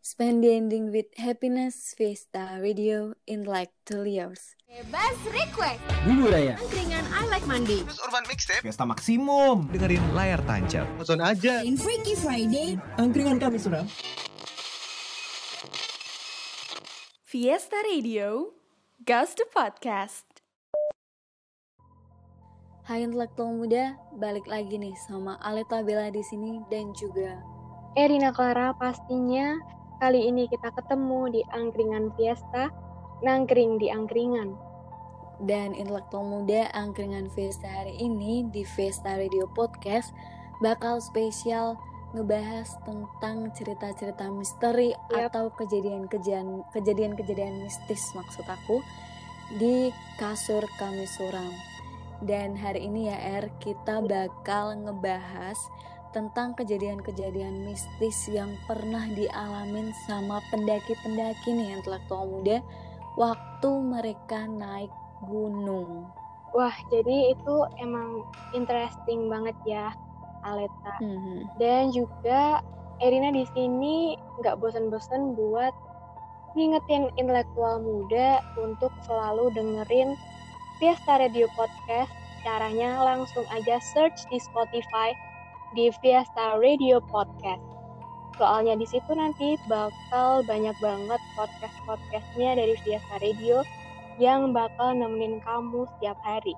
Spend the ending with happiness, Fiesta Radio, in like two years. Bebas request. Bubur Raya. Angkringan I Like Mandi. Terus Urban Mixtape Fiesta Maksimum. dengerin layar tancap. Nonton aja In Freaky Friday. Angkringan kami suram. Fiesta Radio, Ghost the Podcast. Hai intelektual muda, balik lagi nih sama Aleta Bella di sini dan juga Erina Clara pastinya kali ini kita ketemu di Angkringan Fiesta, nangkring di angkringan. dan intelektual muda angkringan Fiesta hari ini di Fiesta Radio Podcast bakal spesial ngebahas tentang cerita-cerita misteri Yap. atau kejadian-kejadian kejadian-kejadian mistis maksud aku di kasur kami suram. Dan hari ini ya Er kita bakal ngebahas tentang kejadian-kejadian mistis yang pernah dialamin sama pendaki-pendaki nih intelektual muda waktu mereka naik gunung. Wah, jadi itu emang interesting banget ya, Aleta. Mhm. Dan juga Erina di sini nggak bosan-bosan buat ngingetin intelektual muda untuk selalu dengerin Fiesta Radio Podcast. Caranya langsung aja search di Spotify di Fiesta Radio Podcast. Soalnya di situ nanti bakal banyak banget podcast-podcastnya dari Fiesta Radio yang bakal nemenin kamu setiap hari.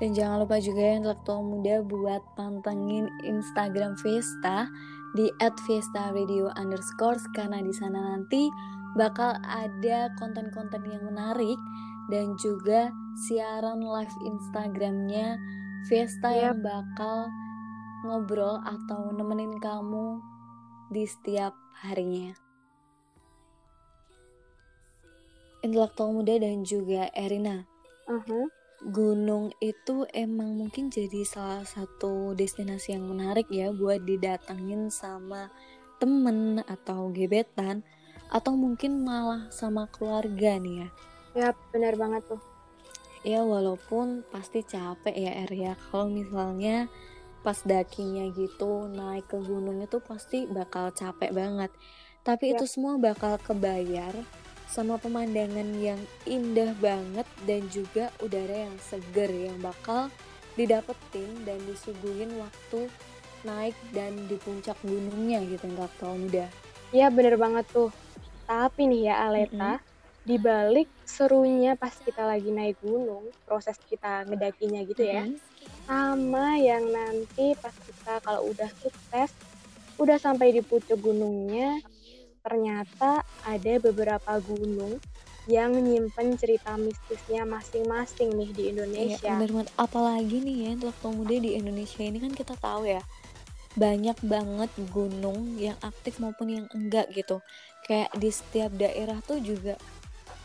Dan jangan lupa juga ya intelektual muda buat pantengin Instagram Fiesta di @fiesta_radio underscore karena di sana nanti bakal ada konten-konten yang menarik dan juga siaran live Instagramnya Fiesta yang bakal ngobrol atau nemenin kamu di setiap harinya. Intelektual muda dan juga Erina Mhm. Gunung itu emang mungkin jadi salah satu destinasi yang menarik ya buat didatengin sama temen atau gebetan atau mungkin malah sama keluarga nih ya. Ya, benar banget tuh. Ya walaupun pasti capek ya Er ya kalau misalnya pas dakinya gitu naik ke gunung itu pasti bakal capek banget. Tapi Ya. itu semua bakal kebayar sama pemandangan yang indah banget dan juga udara yang seger yang bakal didapetin dan disuguhin waktu naik dan di puncak gunungnya gitu nggak tau mudah. Iya bener banget tuh. Tapi nih ya Aleta, di balik serunya pas kita lagi naik gunung, proses kita ngedakinya gitu ya, Mhm. sama yang nanti pas kita kalau udah sukses, udah sampai di puncak gunungnya, ternyata ada beberapa gunung yang nyimpen cerita mistisnya masing-masing nih di Iya Indonesia. bener banget. Apalagi nih ya intelektual muda di Indonesia ini kan kita tahu ya banyak banget gunung yang aktif maupun yang enggak gitu. Kayak di setiap daerah tuh juga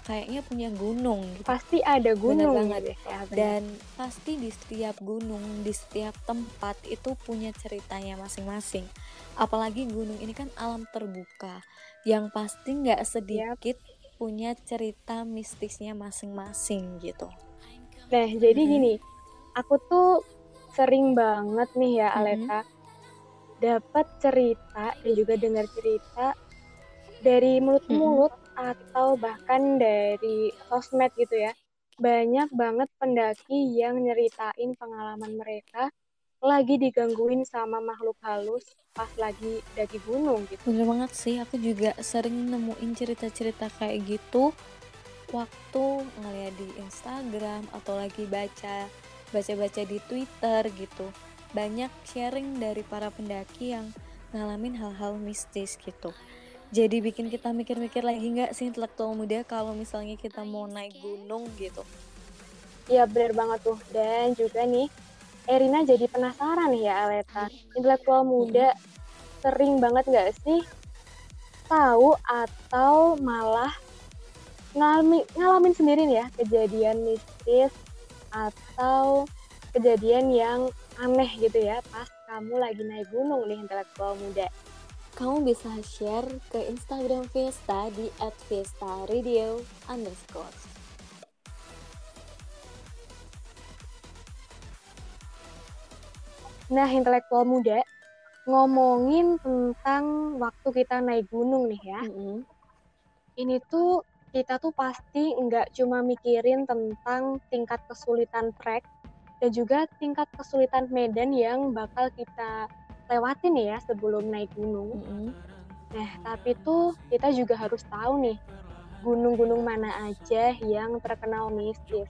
kayaknya punya gunung gitu. Pasti ada gunung banget. gitu ya. bener. Dan pasti di setiap gunung, di setiap tempat itu punya ceritanya masing-masing. Apalagi gunung ini kan alam terbuka yang pasti nggak sedikit punya cerita mistisnya masing-masing gitu. Nah, jadi Mhm. gini, aku tuh sering banget nih ya. Aleta, dapat cerita dan juga dengar cerita dari mulut ke Mhm. mulut atau bahkan dari sosmed gitu ya. Banyak banget pendaki yang nyeritain pengalaman mereka lagi digangguin sama makhluk halus pas lagi daki gunung gitu. Bener banget sih, aku juga sering nemuin cerita-cerita kayak gitu waktu ngeliat di Instagram atau lagi baca baca-baca di Twitter gitu. Banyak sharing dari para pendaki yang ngalamin hal-hal mistis gitu. Jadi bikin kita mikir-mikir lagi nggak sih intelektual muda kalau misalnya kita mau naik gunung gitu. Iya bener banget tuh. Dan juga nih, Erina jadi penasaran nih ya Aleta. Intelektual muda sering banget nggak sih tahu atau malah ngalami, ngalamin sendiri nih ya kejadian mistis atau kejadian yang aneh gitu ya pas kamu lagi naik gunung nih intelektual muda. Kamu bisa share ke Instagram Fiesta di @fiesta_radio underscore. Nah, intelektual muda, ngomongin tentang waktu kita naik gunung nih ya. Mm-mm. Ini tuh kita tuh pasti nggak cuma mikirin tentang tingkat kesulitan trek dan juga tingkat kesulitan medan yang bakal kita lewatin ya sebelum naik gunung. Mm-mm. Nah, tapi tuh kita juga harus tahu nih gunung-gunung mana aja yang terkenal mistis.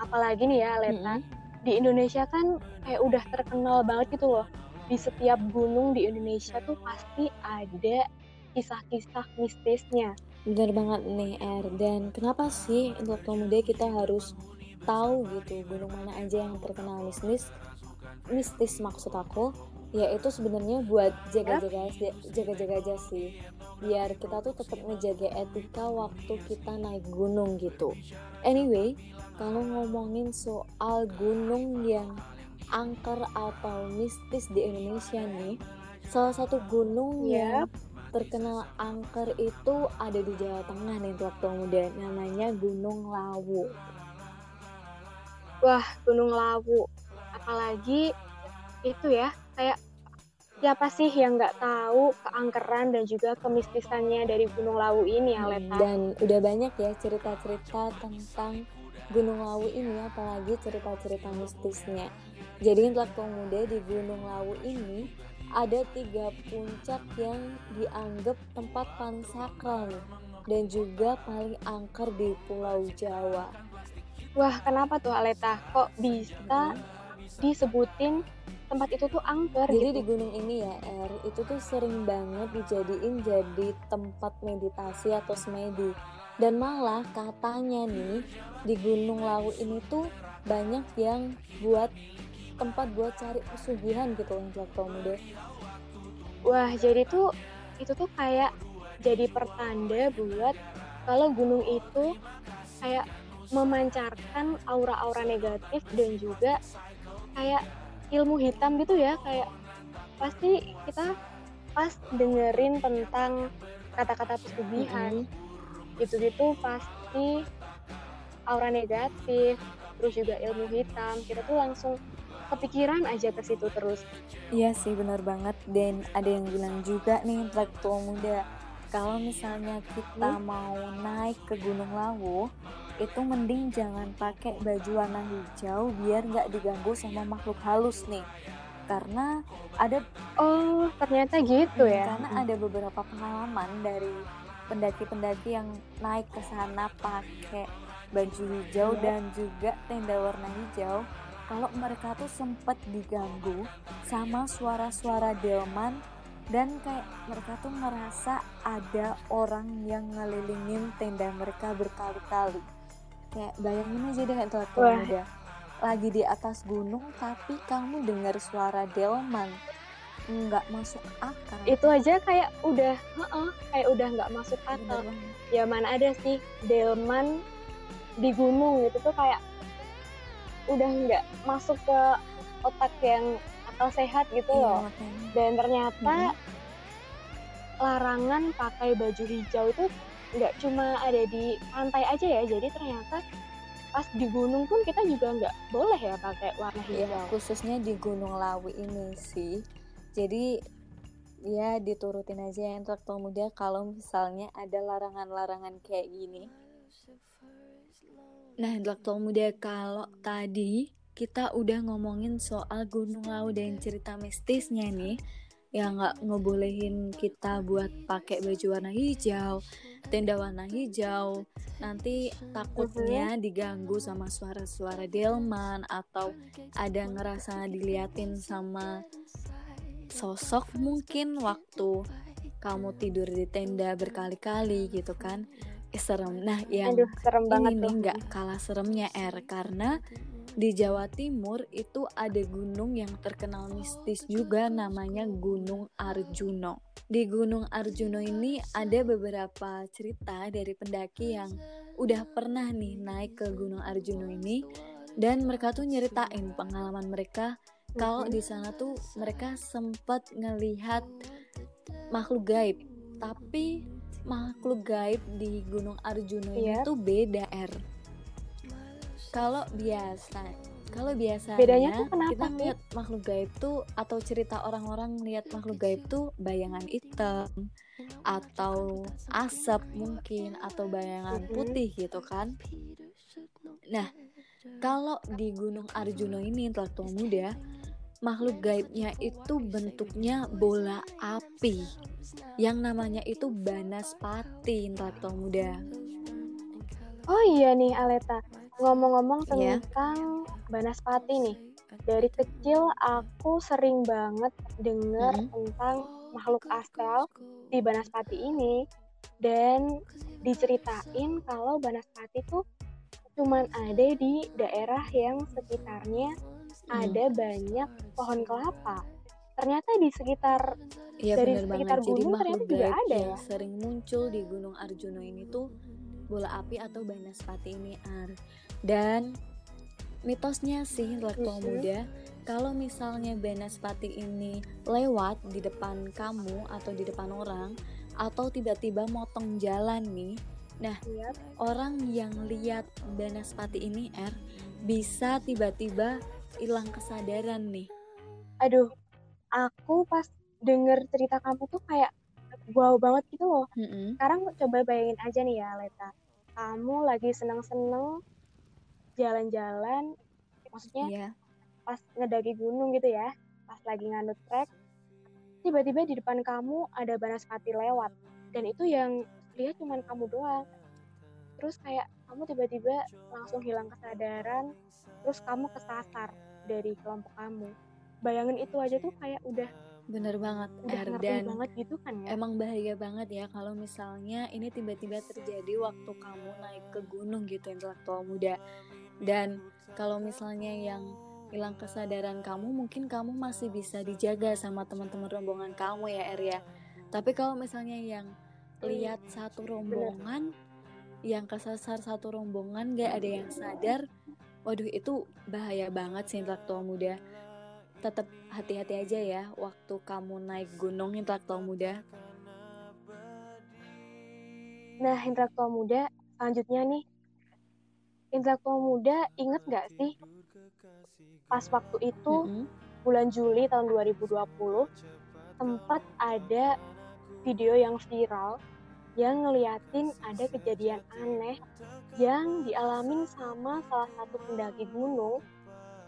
Apalagi nih ya, Leta, Mm-mm. di Indonesia kan kayak udah terkenal banget gitu loh. Di setiap gunung di Indonesia tuh pasti ada kisah-kisah mistisnya. Bener banget nih Er Dan kenapa sih intelektual muda kita harus tahu gitu gunung mana aja yang terkenal mistis mistis maksud aku yaitu sebenarnya buat jaga-jaga jaga-jaga aja sih. Biar kita tuh tetap ngejaga etika waktu kita naik gunung gitu. Anyway kalau ngomongin soal gunung yang angker atau mistis di Indonesia nih salah satu gunung yang terkenal angker itu ada di Jawa Tengah nih waktu muda. Namanya Gunung Lawu. Wah, Gunung Lawu. Apalagi itu ya, kayak siapa sih yang nggak tahu keangkeran dan juga kemistisannya dari Gunung Lawu ini ya, Hmm, Leta? dan udah banyak ya cerita-cerita tentang Gunung Lawu ini apalagi cerita-cerita mistisnya jadi intelektual muda di Gunung Lawu ini ada tiga puncak yang dianggap tempat paling sakral nih dan juga paling angker di Pulau Jawa Wah, kenapa tuh Aleta? Kok bisa disebutin tempat itu tuh angker Jadi gitu? di gunung ini ya, Er, itu tuh sering banget dijadiin jadi tempat meditasi atau semedi. Dan malah katanya nih, di Gunung Lawu ini tuh banyak yang buat tempat buat cari pesugihan gitu intelektual muda. Wah, jadi tuh itu tuh kayak jadi pertanda buat kalau gunung itu kayak memancarkan aura-aura negatif dan juga kayak ilmu hitam gitu ya, kayak pasti kita pas dengerin tentang kata-kata pesugihan Mm-mm. gitu-gitu pasti aura negatif, terus juga ilmu hitam, kita tuh langsung kepikiran aja ke situ terus. Iya sih benar banget dan ada yang bilang juga nih intelektual muda kalau misalnya kita mau naik ke Gunung Lawu itu mending jangan pakai baju warna hijau biar nggak diganggu sama makhluk halus nih karena ada Oh, ternyata gitu ya. karena ada beberapa pengalaman dari pendaki-pendaki yang naik ke sana pakai baju hijau Iya. dan juga tenda warna hijau kalau mereka tuh sempat diganggu sama suara-suara delman dan kayak mereka tuh merasa ada orang yang ngelilingin tenda mereka berkali-kali kayak bayangin aja deh intelektual Wah. muda lagi di atas gunung tapi kamu dengar suara delman nggak masuk akal Itu aja kayak udah, heeh, kayak udah nggak masuk akal. Ya mana ada sih delman di gunung gitu tuh kayak udah nggak masuk ke otak yang akal sehat gitu Iya, loh. makanya. Dan ternyata Mhm. larangan pakai baju hijau itu nggak cuma ada di pantai aja ya. Jadi ternyata pas di gunung pun kita juga nggak boleh ya pakai warna ya hijau. khususnya di Gunung Lawu ini sih jadi ya diturutin aja ya intelektual muda kalau misalnya ada larangan-larangan kayak gini nah intelektual muda kalau tadi kita udah ngomongin soal Gunung Lawu dan cerita mistisnya nih yang nggak ngebolehin kita buat pakai baju warna hijau, tenda warna hijau, nanti takutnya diganggu sama suara-suara delman atau ada ngerasa diliatin sama sosok mungkin waktu kamu tidur di tenda berkali-kali gitu kan. Eh, serem. Nah yang Aduh, serem banget ini nggak kalah seremnya R karena di Jawa Timur itu ada gunung yang terkenal mistis juga namanya Gunung Arjuno. Di Gunung Arjuno ini ada beberapa cerita dari pendaki yang udah pernah nih naik ke Gunung Arjuno ini dan mereka tuh nyeritain pengalaman mereka kalau di sana tuh mereka sempat ngelihat makhluk gaib tapi makhluk gaib di Gunung Arjuno ini Iya. tuh beda R kalau biasa Kalau biasanya Bedanya tuh kenapa kita lihat makhluk gaib tuh atau cerita orang-orang lihat makhluk gaib tuh bayangan hitam atau asap mungkin atau bayangan putih gitu kan. Nah, kalau di Gunung Arjuna ini intelektual muda, makhluk gaibnya itu bentuknya bola api. Yang namanya itu Banaspati intelektual muda. Oh iya nih Aleta, ngomong-ngomong Iya. tentang Banaspati nih. Dari kecil aku sering banget dengar Mm-mm. tentang makhluk astral di Banaspati ini dan diceritain kalau Banaspati tuh cuman ada di daerah yang sekitarnya Hmm. ada banyak pohon kelapa. Ternyata di sekitar Iya Dari banget. sekitar Jadi gunung makhluk ternyata juga ada yang ya? sering muncul di Gunung Arjuna ini tuh bola api atau Banaspati ini Ar. Dan mitosnya sih intelektual muda kalau misalnya Banaspati ini lewat di depan kamu atau di depan orang atau tiba-tiba motong jalan nih ya, orang yang lihat Banaspati ini R bisa tiba-tiba hilang kesadaran nih aduh, aku pas denger cerita kamu tuh kayak wow banget gitu loh. Mm-mm. Sekarang coba bayangin aja nih ya, Leta. Kamu lagi seneng-seneng jalan-jalan, maksudnya Iya. pas ngedaki gunung gitu ya, pas lagi nganut trek, tiba-tiba di depan kamu ada banaspati lewat, dan itu yang lihat cuma kamu doang. Terus kayak kamu tiba-tiba langsung hilang kesadaran, terus kamu kesasar dari kelompok kamu. Bayangin itu aja tuh kayak udah bener banget. Udah dan banget gitu kan ya. emang bahaya banget ya kalau misalnya ini tiba-tiba terjadi waktu kamu naik ke gunung gitu intelektual muda. Dan kalau misalnya yang hilang kesadaran kamu mungkin kamu masih bisa dijaga sama teman-teman rombongan kamu ya Er ya. Tapi kalau misalnya yang lihat satu rombongan yang kesasar satu rombongan gak ada yang sadar waduh itu bahaya banget sih intelektual muda tetap hati-hati aja ya waktu kamu naik gunung intelektual muda Nah, intelektual muda, selanjutnya nih. Intelektual muda inget nggak sih pas waktu itu Mm-mm. bulan Juli tahun 2020 sempat ada video yang viral yang ngeliatin ada kejadian aneh yang dialamin sama salah satu pendaki gunung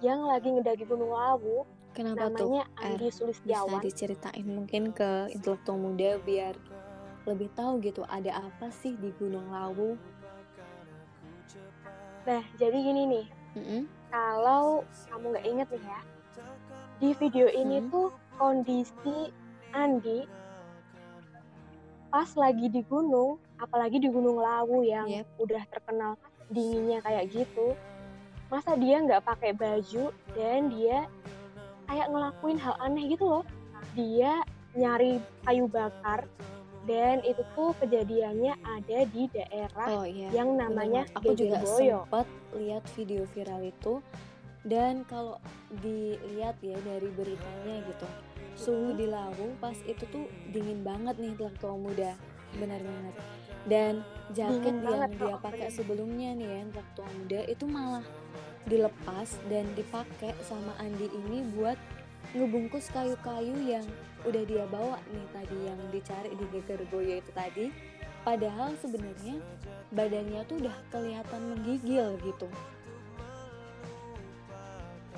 yang lagi ngedaki Gunung Lawu kenapa tuh namanya Er, Andi bisa Sulistiawan. diceritain mungkin ke intelektual muda biar lebih tahu gitu ada apa sih di Gunung Lawu Nah, jadi gini nih, Mm-mm. kalau kamu nggak inget nih ya, di video ini Hmm. tuh kondisi Andi pas lagi di gunung, apalagi di Gunung Lawu yang Yep. udah terkenal dinginnya kayak gitu, masa dia nggak pakai baju dan dia kayak ngelakuin hal aneh gitu loh. Dia nyari kayu bakar dan itu tuh kejadiannya ada di daerah oh iya. yang namanya banget. aku juga sempat lihat video viral itu. Dan kalau dilihat ya dari beritanya gitu suhu di Lawu pas itu tuh dingin banget nih intelektual muda. Benar banget. Dan jaket Dingin yang banget, dia pakai sebelumnya nih ya intelektual muda itu malah dilepas dan dipakai sama Andi ini buat ngebungkus kayu-kayu yang udah dia bawa nih tadi yang dicari di Gegerboyo itu tadi padahal sebenarnya badannya tuh udah kelihatan menggigil gitu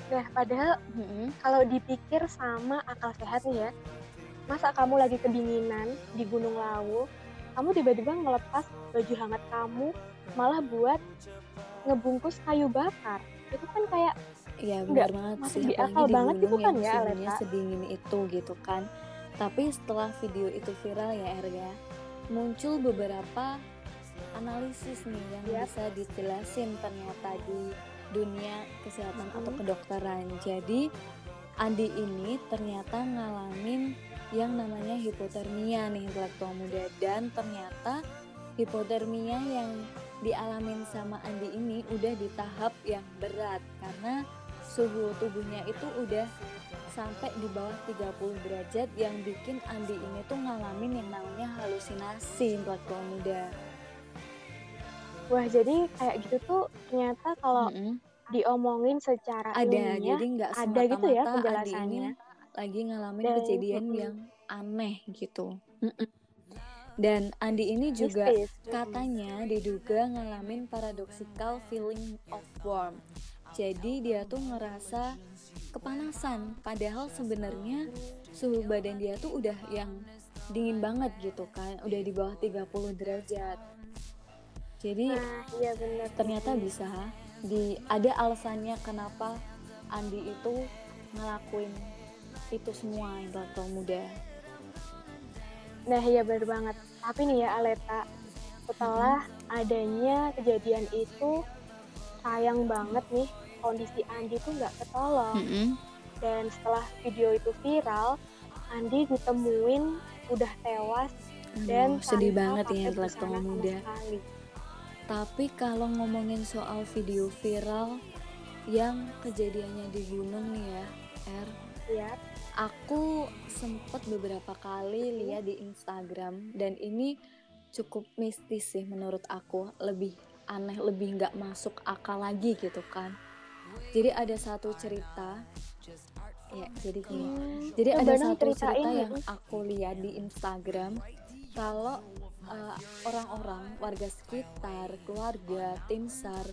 Nah, padahal Mm-mm. kalau dipikir sama akal sehat nih ya, masa kamu lagi kedinginan di Gunung Lawu, kamu tiba-tiba ngelepas baju hangat kamu malah buat ngebungkus kayu bakar. Itu kan kayak Iya Nggak benar banget sih di akal banget itu kan ya, Aleta. sedingin itu gitu kan tapi setelah video itu viral ya Erga muncul beberapa analisis nih yang Yap. bisa dijelasin ternyata di dunia kesehatan atau Mhm. kedokteran jadi Andi ini ternyata ngalamin yang namanya hipotermia nih intelektual muda dan ternyata hipotermia yang dialamin sama Andi ini udah di tahap yang berat karena suhu tubuhnya itu udah sampai di bawah 30 derajat yang bikin Andi ini tuh ngalamin yang namanya halusinasi intelektual muda. wah jadi kayak gitu tuh ternyata kalau Mm-mm. diomongin secara ada ilmiah jadi nggak ada gitu ya semata-mata Andi ini penjelasannya lagi ngalamin dan kejadian mm-mm, yang aneh gitu Mm-mm. Dan Andi ini juga katanya diduga ngalamin paradoxical feeling of warm. Jadi dia tuh ngerasa kepanasan. Padahal sebenarnya suhu badan dia tuh udah yang dingin banget gitu kan. Udah di bawah 30 derajat. Jadi Nah, iya benar. ternyata bisa di ada alasannya kenapa Andi itu ngelakuin itu semua intelektual muda Nah, iya benar banget. Tapi nih ya Aleta, setelah adanya kejadian itu sayang banget nih kondisi Andi tuh nggak ketolong. Dan setelah video itu viral, Andi ditemuin udah tewas dan Aduh, sedih tanpa banget ya intelektual muda sekali. tapi kalau ngomongin soal video viral yang kejadiannya di gunung nih ya R Ya, aku sempet beberapa kali lihat di Instagram dan ini cukup mistis sih menurut aku. Lebih aneh lebih nggak masuk akal lagi gitu kan. Jadi ada satu cerita. Ya jadi gini. Jadi Coba ada satu cerita ya. yang aku lihat di Instagram. Kalau uh, orang-orang warga sekitar keluarga tim sar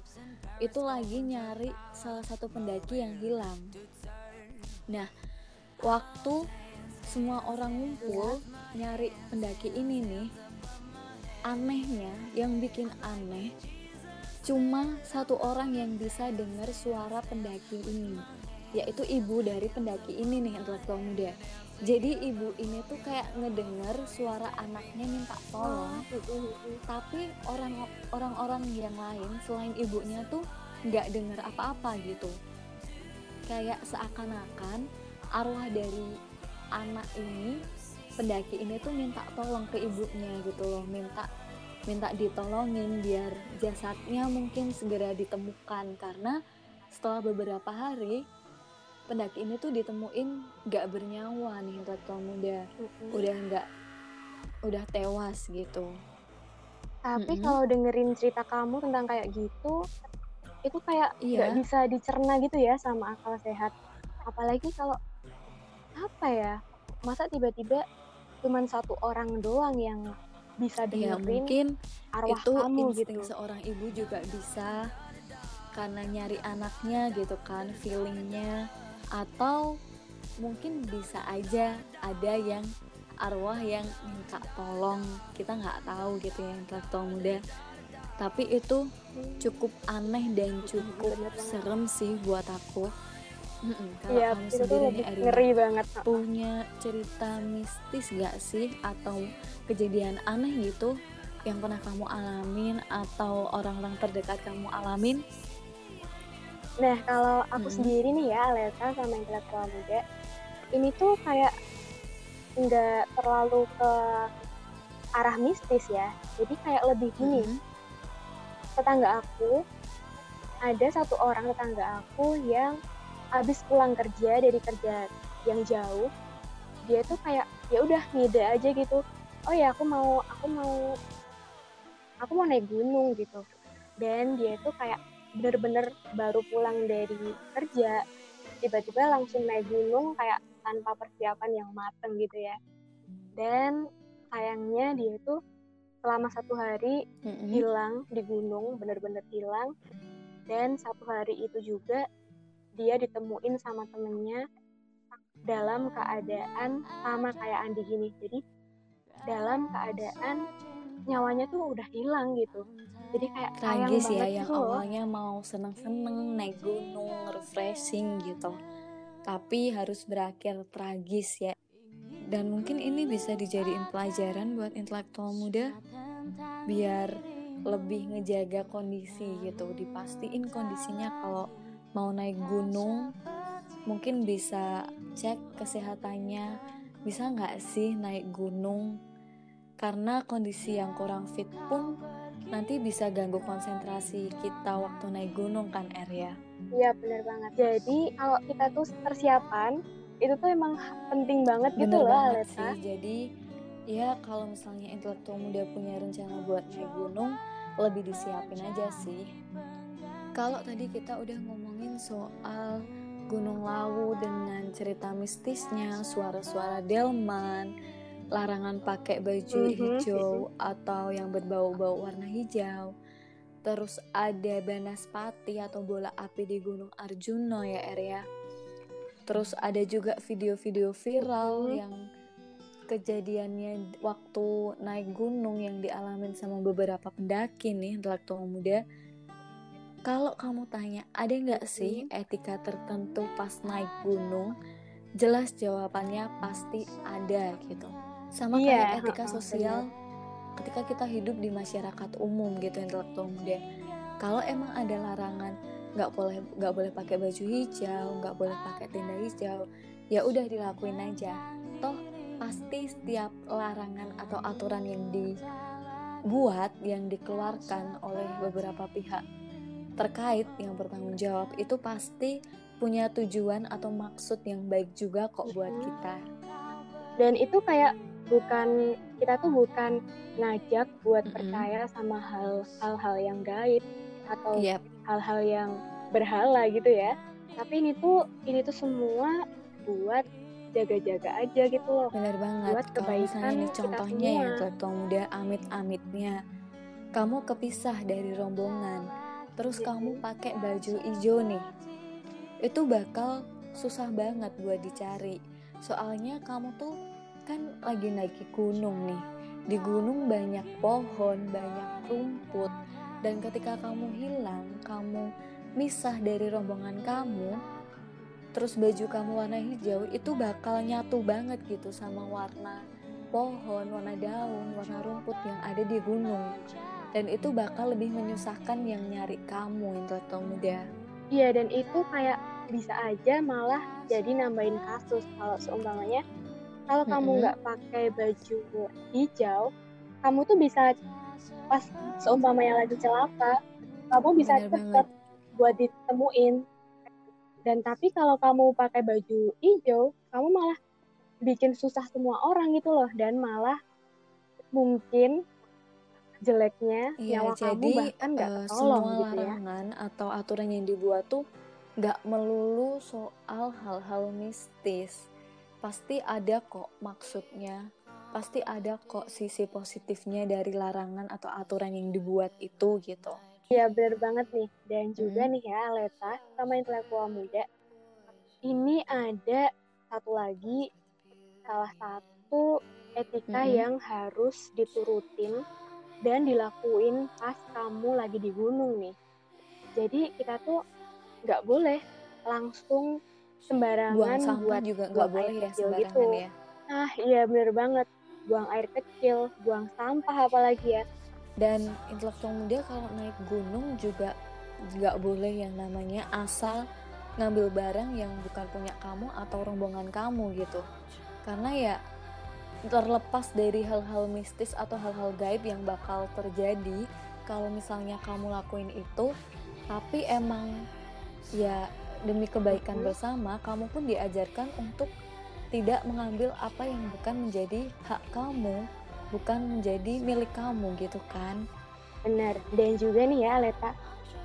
itu lagi nyari salah satu pendaki yang hilang. Nah waktu semua orang ngumpul nyari pendaki ini nih anehnya yang bikin aneh cuma satu orang yang bisa dengar suara pendaki ini yaitu ibu dari pendaki ini nih intelektual muda. Jadi ibu ini tuh kayak ngedenger suara anaknya minta tolong. Tapi orang orang-orang yang lain selain ibunya tuh nggak denger apa-apa gitu. Kayak seakan-akan arwah dari anak ini pendaki ini tuh minta tolong ke ibunya gitu loh minta minta ditolongin biar jasadnya mungkin segera ditemukan karena setelah beberapa hari pendaki ini tuh ditemuin nggak bernyawa nih intelektual muda udah nggak udah tewas gitu Tapi Mm-mm. kalau dengerin cerita kamu tentang kayak gitu, itu kayak nggak Iya. bisa dicerna gitu ya sama akal sehat. Apalagi kalau apa ya, masa tiba-tiba cuman satu orang doang yang bisa ya dengerin mungkin arwah itu kamu insting gitu. seorang ibu juga bisa karena nyari anaknya gitu kan feelingnya. Atau mungkin bisa aja ada yang arwah yang minta tolong. Kita nggak tahu gitu ya intelektual muda. Tapi itu cukup aneh dan cukup bener banget. serem sih buat aku Mm-mm, kalau Iya, kamu sendiri nih ngeri banget. punya cerita mistis gak sih atau kejadian aneh gitu yang pernah kamu alamin atau orang-orang terdekat kamu alamin Nah, kalau aku Mm-mm. sendiri nih ya, Aleta sama intelektual muda, ini tuh kayak nggak terlalu ke arah mistis ya. Jadi kayak lebih gini, Mm-mm. tetangga aku ada satu orang tetangga aku yang habis pulang kerja dari kerja yang jauh dia tuh kayak ya udah ngide aja gitu. Oh ya aku mau aku mau aku mau naik gunung gitu. Dan dia tuh kayak bener-bener baru pulang dari kerja tiba-tiba langsung naik gunung kayak tanpa persiapan yang mateng gitu ya. Dan sayangnya dia tuh selama satu hari Mm-mm. hilang di gunung bener-bener hilang. Dan satu hari itu juga dia ditemuin sama temennya dalam keadaan sama kayak Andi gini. Jadi dalam keadaan nyawanya tuh udah hilang gitu. Jadi kayak tragis ya yang gitu awalnya mau seneng-seneng naik gunung refreshing gitu. Tapi harus berakhir tragis ya. Dan mungkin ini bisa dijadiin pelajaran buat intelektual muda biar lebih ngejaga kondisi gitu. Dipastiin kondisinya kalau mau naik gunung mungkin bisa cek kesehatannya. Bisa nggak sih naik gunung? Karena kondisi yang kurang fit pun nanti bisa ganggu konsentrasi kita waktu naik gunung kan Er ya? Iya bener banget. Jadi kalau kita tuh persiapan itu tuh emang penting banget gitu bener loh banget Aleta. sih. Jadi ya kalau misalnya intelektual muda punya rencana buat naik gunung lebih disiapin aja sih. Kalau tadi kita udah ngomong menceritakan soal Gunung Lawu dengan cerita mistisnya, suara-suara delman, larangan pakai baju Mhm, hijau atau yang berbau-bau warna hijau. Terus ada Banaspati atau bola api di Gunung Arjuna ya Er ya. Terus ada juga video-video viral Mhm. yang kejadiannya waktu naik gunung yang dialamin sama beberapa pendaki nih intelektual muda. Kalau kamu tanya, ada nggak sih etika tertentu pas naik gunung? Jelas jawabannya pasti ada gitu. Sama Iya, kayak etika sosial ketika kita hidup di masyarakat umum gitu intelektual muda. Kalau emang ada larangan nggak boleh nggak boleh pakai baju hijau, nggak boleh pakai tenda hijau, ya udah dilakuin aja. Toh pasti setiap larangan atau aturan yang dibuat yang dikeluarkan oleh beberapa pihak terkait yang bertanggung jawab itu pasti punya tujuan atau maksud yang baik juga kok buat kita. dan itu kayak bukan kita tuh bukan ngajak buat Mm-mm. percaya sama hal hal-hal yang gaib atau hal-hal yang berhala gitu ya tapi ini tuh ini tuh semua buat jaga-jaga aja gitu loh benar banget. Buat Kalau kebaikan kita contohnya ya semua. intelektual muda amit-amitnya kamu kepisah dari rombongan, terus kamu pakai baju hijau nih, itu bakal susah banget buat dicari. Soalnya kamu tuh kan lagi naik gunung nih. Di gunung banyak pohon, banyak rumput, dan ketika kamu hilang, kamu misah dari rombongan kamu, terus baju kamu warna hijau itu bakal nyatu banget gitu sama warna pohon, warna daun, warna rumput yang ada di gunung. Dan itu bakal lebih menyusahkan yang nyari kamu intelektual muda. iya dan itu kayak bisa aja malah jadi nambahin kasus kalau seumpamanya kalau kamu Mm-mm. nggak pakai baju hijau kamu tuh bisa pas seumpamanya lagi celaka kamu bisa Bener cepet banget. buat ditemuin dan tapi kalau kamu pakai baju hijau kamu malah bikin susah semua orang gitu loh dan malah mungkin jeleknya Iya, nyawa kamu jadi bahkan nggak eh, ketolong semua gitu ya larangan atau aturan yang dibuat tuh nggak melulu soal hal-hal mistis. Pasti ada kok maksudnya, pasti ada kok sisi positifnya dari larangan atau aturan yang dibuat itu gitu. Iya bener banget nih dan juga Mm. nih ya Leta sama intelektual muda ini ada satu lagi salah satu etika Mm-mm. yang harus diturutin dan dilakuin pas kamu lagi di gunung nih jadi kita tuh nggak boleh langsung Buang sembarangan sampah buat juga nggak buang boleh air ya sembarangan gitu. ya. nah iya bener banget buang air kecil buang sampah apalagi ya Dan intelektual muda kalau naik gunung juga nggak boleh yang namanya asal ngambil barang yang bukan punya kamu atau rombongan kamu gitu. Karena ya terlepas dari hal-hal mistis atau hal-hal gaib yang bakal terjadi kalau misalnya kamu lakuin itu, tapi emang ya demi kebaikan bersama, kamu pun diajarkan untuk tidak mengambil apa yang bukan menjadi hak kamu, bukan menjadi milik kamu gitu kan. Benar, dan juga nih ya Leta,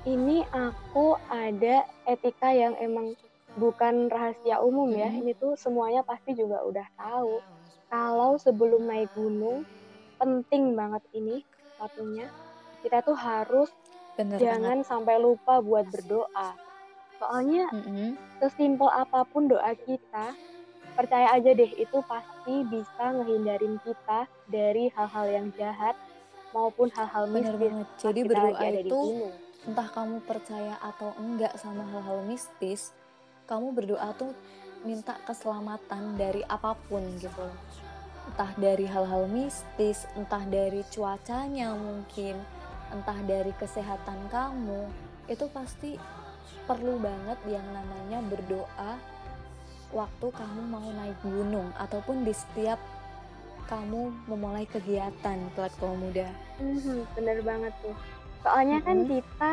ini aku ada etika yang emang bukan rahasia umum ya, ini tuh semuanya pasti juga udah tahu. Kalau sebelum naik gunung, penting banget ini satunya, kita tuh harus Bener jangan sampai lupa buat berdoa. Soalnya banget. Mm-mm. sesimpel apa pun doa kita, percaya aja deh itu pasti bisa ngehindarin kita dari hal-hal yang jahat maupun hal-hal Bener mistis banget. Jadi berdoa itu entah kamu percaya atau enggak sama hal-hal mistis, kamu berdoa tuh minta keselamatan dari apa pun gitu loh. Entah dari hal-hal mistis, entah dari cuacanya mungkin, entah dari kesehatan kamu, itu pasti perlu banget yang namanya berdoa waktu kamu mau naik gunung ataupun di setiap kamu memulai kegiatan intelektual muda. Mhm, bener banget tuh. Soalnya kan Mhm. kita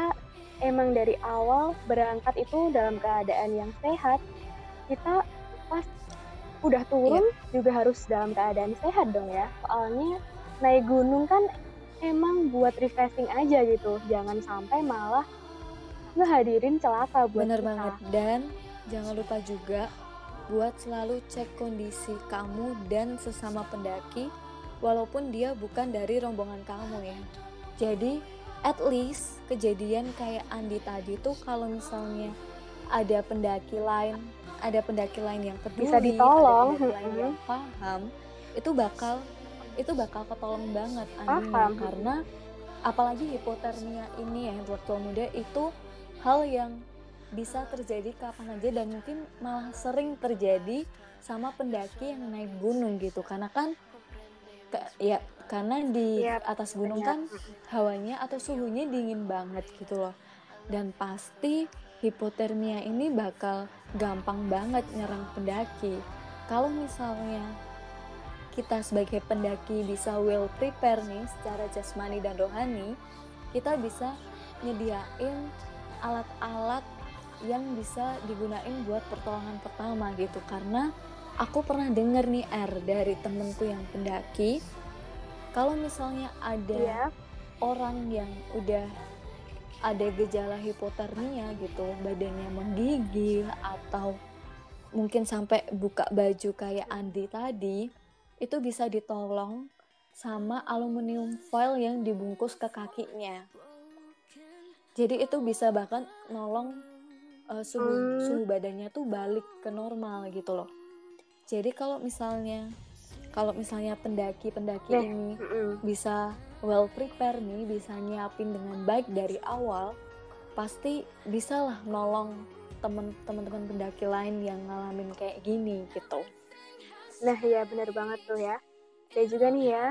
emang dari awal berangkat itu dalam keadaan yang sehat. Kita pas udah turun juga harus dalam keadaan sehat dong ya. Soalnya naik gunung kan emang buat refreshing aja gitu. Jangan sampai malah ngehadirin celaka buat Bener kita. banget dan jangan lupa juga buat selalu cek kondisi kamu dan sesama pendaki walaupun dia bukan dari rombongan kamu ya. Jadi at least kejadian kayak Andi tadi tuh kalau misalnya ada pendaki lain, ada pendaki lain yang peduli, Bisa ditolong, ada pendaki lain yang paham, itu bakal itu bakal ketolong banget Paham. karena apalagi hipotermia ini ya intelektual muda itu hal yang bisa terjadi kapan aja dan mungkin malah sering terjadi sama pendaki yang naik gunung gitu. Karena kan ke- ya karena di Iya, atas gunung kan hawanya atau suhunya dingin banget gitu loh. Dan pasti hipotermia ini bakal gampang banget nyerang pendaki kalau misalnya kita sebagai pendaki bisa well prepare nih secara jasmani dan rohani kita bisa nyediain alat-alat yang bisa digunain buat pertolongan pertama gitu karena aku pernah denger nih R dari temenku yang pendaki kalau misalnya ada Iya. orang yang udah ada gejala hipotermia gitu badannya menggigil atau mungkin sampai buka baju kayak Andi tadi itu bisa ditolong sama aluminium foil yang dibungkus ke kakinya. Jadi itu bisa bahkan nolong uh, suhu Hmm. suhu badannya tuh balik ke normal gitu loh. Jadi kalau misalnya kalau misalnya pendaki-pendaki Nih, ini bisa well prepare nih, bisa nyiapin dengan baik dari awal, pasti bisalah nolong temen-temen pendaki lain yang ngalamin kayak gini gitu. Nah, ya bener banget tuh ya. Dan juga nih ya,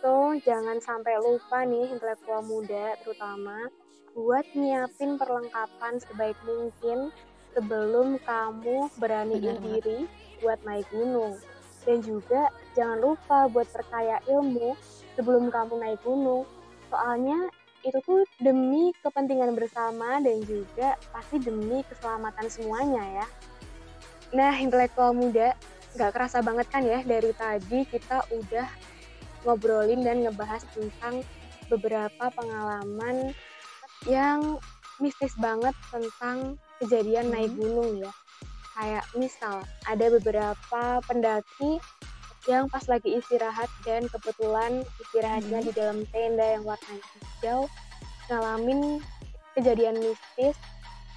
tuh jangan sampai lupa nih intelektual muda terutama buat nyiapin perlengkapan sebaik mungkin sebelum kamu beraniin banget. diri buat naik gunung. Dan juga jangan lupa buat perkaya ilmu sebelum kamu naik gunung. Soalnya itu tuh demi kepentingan bersama dan juga pasti demi keselamatan semuanya ya. Nah, intelektual muda, nggak kerasa banget kan ya dari tadi kita udah ngobrolin dan ngebahas tentang beberapa pengalaman yang mistis banget tentang kejadian naik Mhm. gunung ya. Kayak misal ada beberapa pendaki yang pas lagi istirahat dan kebetulan istirahatnya Mhm. di dalam tenda yang warnanya hijau ngalamin kejadian mistis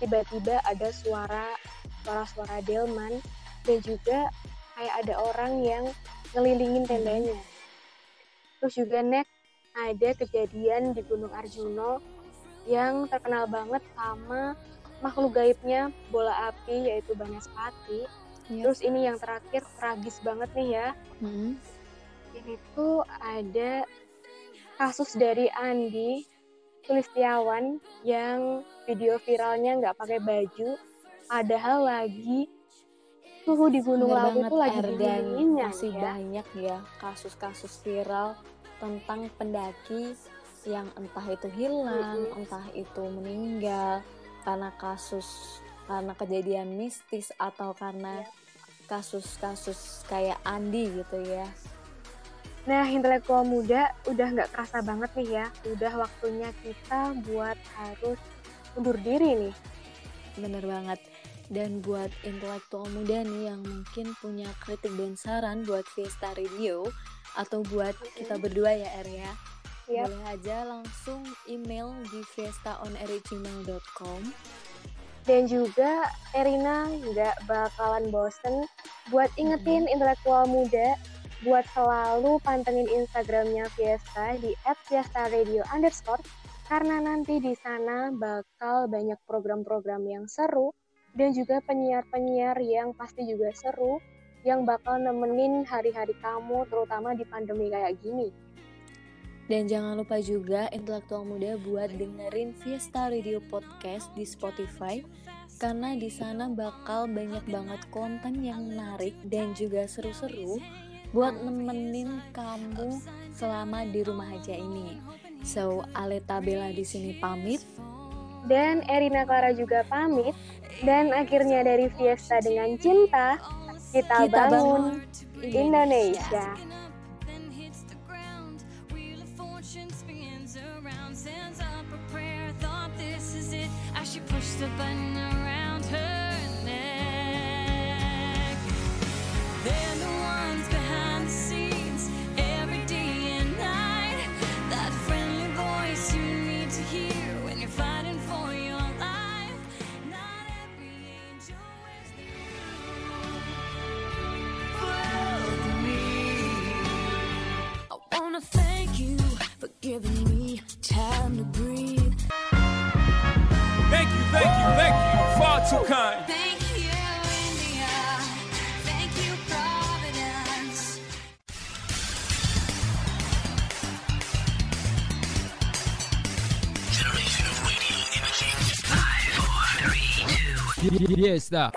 tiba-tiba ada suara suara-suara delman dan juga kayak ada orang yang ngelilingin tendanya. Terus juga Nek ada kejadian di Gunung Arjuno yang terkenal banget sama makhluk gaibnya bola api yaitu Banaspati. Iya. Terus ini yang terakhir tragis banget nih ya. Mm-mm. Ini tuh ada kasus dari Andi Sulistiawan yang video viralnya nggak pakai baju padahal lagi suhu di Gunung Lawu tuh lagi dingin-dinginnya masih ya. banyak ya kasus-kasus viral tentang pendaki yang entah itu hilang, Mm-mm. entah itu meninggal karena kasus karena kejadian mistis atau karena kasus-kasus kayak Andi gitu ya. Nah, intelektual muda udah nggak kerasa banget nih ya. Udah waktunya kita buat harus undur diri nih. Bener banget. Dan buat intelektual muda nih yang mungkin punya kritik dan saran buat Fiesta Radio atau buat kita berdua ya Er ya. Yap. Boleh aja langsung email di fiestaonair@gmail.com. Dan juga Erina nggak bakalan bosen buat ingetin intelektual muda buat selalu pantengin Instagramnya Fiesta di @fiestaradio underscore karena nanti di sana bakal banyak program-program yang seru dan juga penyiar-penyiar yang pasti juga seru yang bakal nemenin hari-hari kamu terutama di pandemi kayak gini. Dan jangan lupa juga intelektual muda buat dengerin Fiesta Radio Podcast di Spotify karena di sana bakal banyak banget konten yang menarik dan juga seru-seru buat nemenin kamu selama di rumah aja ini. So, Aleta Bella di sini pamit. Dan Erina Clara juga pamit. Dan akhirnya dari Fiesta dengan cinta, kita, Kita bangun, bangun Indonesia. then up a prayer. Thought this is it. I should push the button. Fiesta